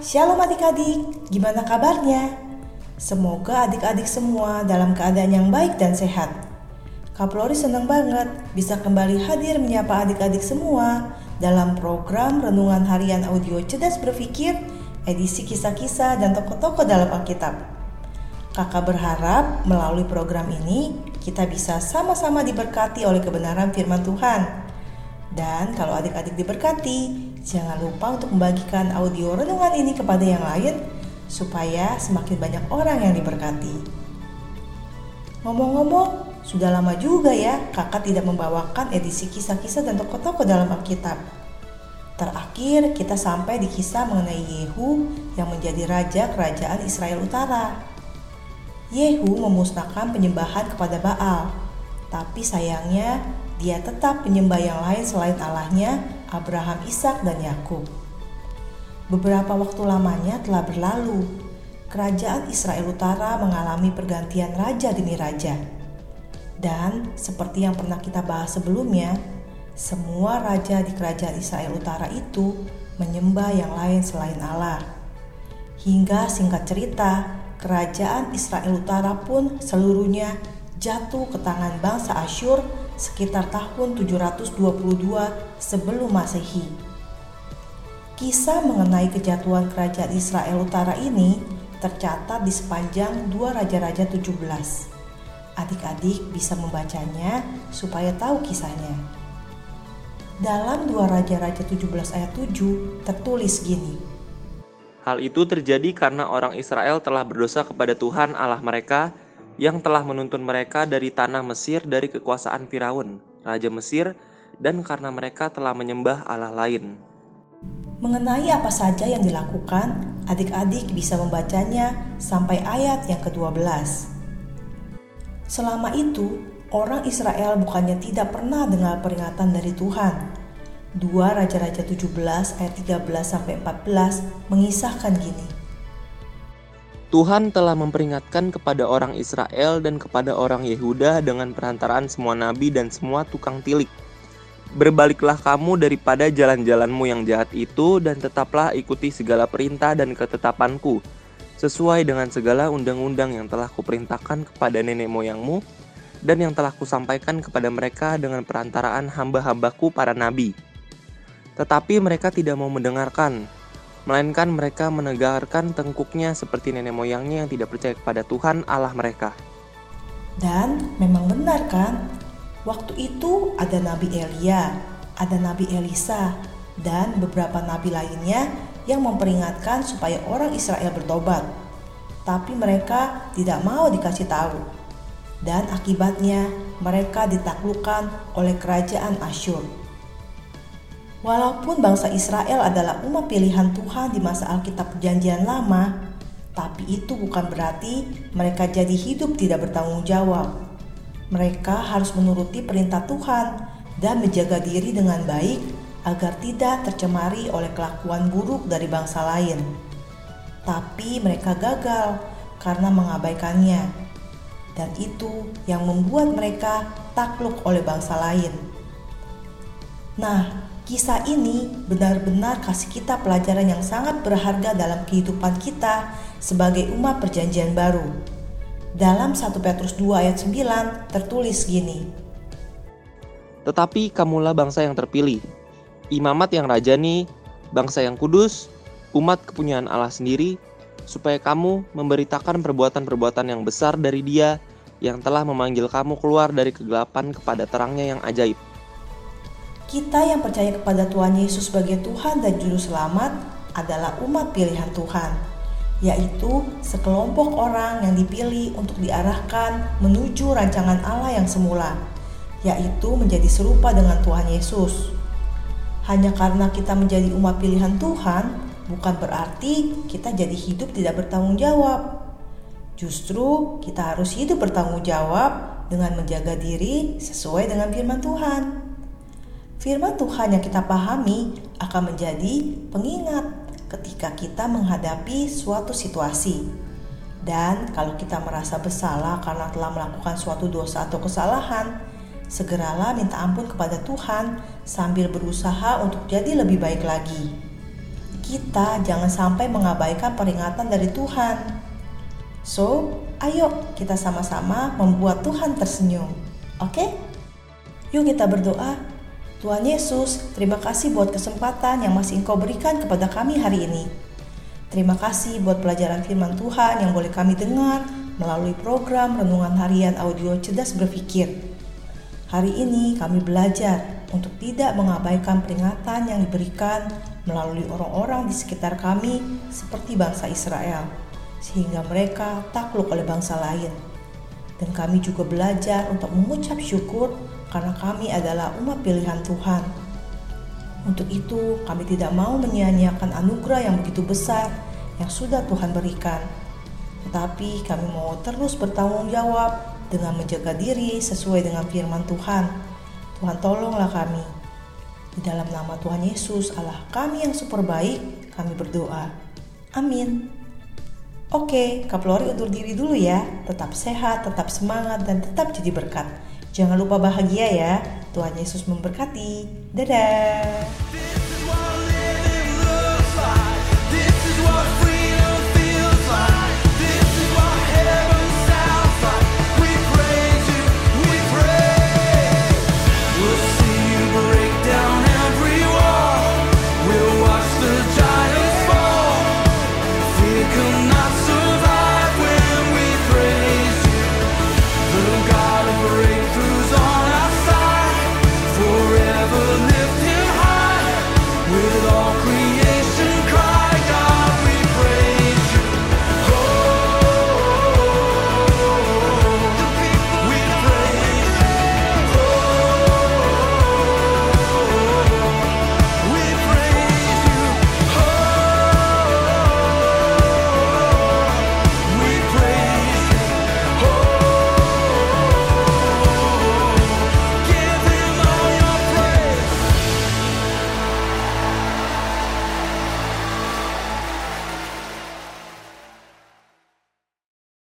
Shalom adik-adik, gimana kabarnya? Semoga adik-adik semua dalam keadaan yang baik dan sehat. Kak Flori senang banget bisa kembali hadir menyapa adik-adik semua dalam program Renungan Harian Audio Cerdas Berpikir, edisi kisah-kisah dan tokoh-tokoh dalam Alkitab. Kakak berharap melalui program ini kita bisa sama-sama diberkati oleh kebenaran firman Tuhan. Dan kalau adik-adik diberkati, Jangan lupa untuk membagikan audio renungan ini kepada yang lain supaya semakin banyak orang yang diberkati. Ngomong-ngomong, sudah lama juga ya kakak tidak membawakan edisi kisah-kisah dan tokoh-tokoh dalam Alkitab. Terakhir kita sampai di kisah mengenai Yehu yang menjadi raja kerajaan Israel Utara. Yehu memusnahkan penyembahan kepada Baal, tapi sayangnya dia tetap menyembah yang lain selain Allahnya Abraham, Ishak, dan Yakub. Beberapa waktu lamanya telah berlalu. Kerajaan Israel Utara mengalami pergantian raja demi raja. Dan seperti yang pernah kita bahas sebelumnya, semua raja di kerajaan Israel Utara itu menyembah yang lain selain Allah. Hingga singkat cerita, kerajaan Israel Utara pun seluruhnya jatuh ke tangan bangsa Asyur sekitar tahun 722 sebelum Masehi. Kisah mengenai kejatuhan kerajaan Israel Utara ini tercatat di sepanjang dua Raja-Raja 17. Adik-adik bisa membacanya supaya tahu kisahnya. Dalam dua Raja-Raja 17 ayat 7 tertulis gini. Hal itu terjadi karena orang Israel telah berdosa kepada Tuhan Allah mereka yang telah menuntun mereka dari tanah Mesir dari kekuasaan Firaun, raja Mesir, dan karena mereka telah menyembah Allah lain. Mengenai apa saja yang dilakukan, adik-adik bisa membacanya sampai ayat yang ke-12. Selama itu, orang Israel bukannya tidak pernah dengar peringatan dari Tuhan. 2 Raja-Raja 17 ayat 13 sampai 14 mengisahkan gini. Tuhan telah memperingatkan kepada orang Israel dan kepada orang Yehuda dengan perantaraan semua nabi dan semua tukang tilik. Berbaliklah kamu daripada jalan-jalanmu yang jahat itu dan tetaplah ikuti segala perintah dan ketetapanku sesuai dengan segala undang-undang yang telah kuperintahkan kepada nenek moyangmu dan yang telah kusampaikan kepada mereka dengan perantaraan hamba-hambaku para nabi. Tetapi mereka tidak mau mendengarkan, melainkan mereka menegarkan tengkuknya seperti nenek moyangnya yang tidak percaya kepada Tuhan Allah mereka. Dan memang benar kan? Waktu itu ada Nabi Elia, ada Nabi Elisa, dan beberapa nabi lainnya yang memperingatkan supaya orang Israel bertobat. Tapi mereka tidak mau dikasih tahu. Dan akibatnya mereka ditaklukkan oleh kerajaan Asyur. Walaupun bangsa Israel adalah umat pilihan Tuhan di masa Alkitab Perjanjian Lama, tapi itu bukan berarti mereka jadi hidup tidak bertanggung jawab. Mereka harus menuruti perintah Tuhan dan menjaga diri dengan baik agar tidak tercemari oleh kelakuan buruk dari bangsa lain. Tapi mereka gagal karena mengabaikannya, dan itu yang membuat mereka takluk oleh bangsa lain. Nah, Kisah ini benar-benar kasih kita pelajaran yang sangat berharga dalam kehidupan kita sebagai umat perjanjian baru. Dalam 1 Petrus 2 ayat 9 tertulis gini. Tetapi kamulah bangsa yang terpilih, imamat yang rajani, bangsa yang kudus, umat kepunyaan Allah sendiri, supaya kamu memberitakan perbuatan-perbuatan yang besar dari dia yang telah memanggil kamu keluar dari kegelapan kepada terangnya yang ajaib kita yang percaya kepada Tuhan Yesus sebagai Tuhan dan Juru Selamat adalah umat pilihan Tuhan, yaitu sekelompok orang yang dipilih untuk diarahkan menuju rancangan Allah yang semula, yaitu menjadi serupa dengan Tuhan Yesus. Hanya karena kita menjadi umat pilihan Tuhan, bukan berarti kita jadi hidup tidak bertanggung jawab. Justru kita harus hidup bertanggung jawab dengan menjaga diri sesuai dengan firman Tuhan firman Tuhan yang kita pahami akan menjadi pengingat ketika kita menghadapi suatu situasi. Dan kalau kita merasa bersalah karena telah melakukan suatu dosa atau kesalahan, segeralah minta ampun kepada Tuhan sambil berusaha untuk jadi lebih baik lagi. kita jangan sampai mengabaikan peringatan dari Tuhan. So, ayo kita sama-sama membuat Tuhan tersenyum. Oke? Yuk kita berdoa. Tuhan Yesus, terima kasih buat kesempatan yang masih Engkau berikan kepada kami hari ini. Terima kasih buat pelajaran firman Tuhan yang boleh kami dengar melalui program Renungan Harian Audio Cerdas Berpikir. Hari ini kami belajar untuk tidak mengabaikan peringatan yang diberikan melalui orang-orang di sekitar kami seperti bangsa Israel, sehingga mereka takluk oleh bangsa lain. Dan kami juga belajar untuk mengucap syukur karena kami adalah umat pilihan Tuhan. Untuk itu, kami tidak mau menyia-nyiakan anugerah yang begitu besar yang sudah Tuhan berikan. Tetapi kami mau terus bertanggung jawab dengan menjaga diri sesuai dengan firman Tuhan. Tuhan tolonglah kami. Di dalam nama Tuhan Yesus, Allah kami yang super baik, kami berdoa. Amin. Oke, Kaplori undur diri dulu ya. Tetap sehat, tetap semangat, dan tetap jadi berkat. Jangan lupa bahagia ya. Tuhan Yesus memberkati. Dadah.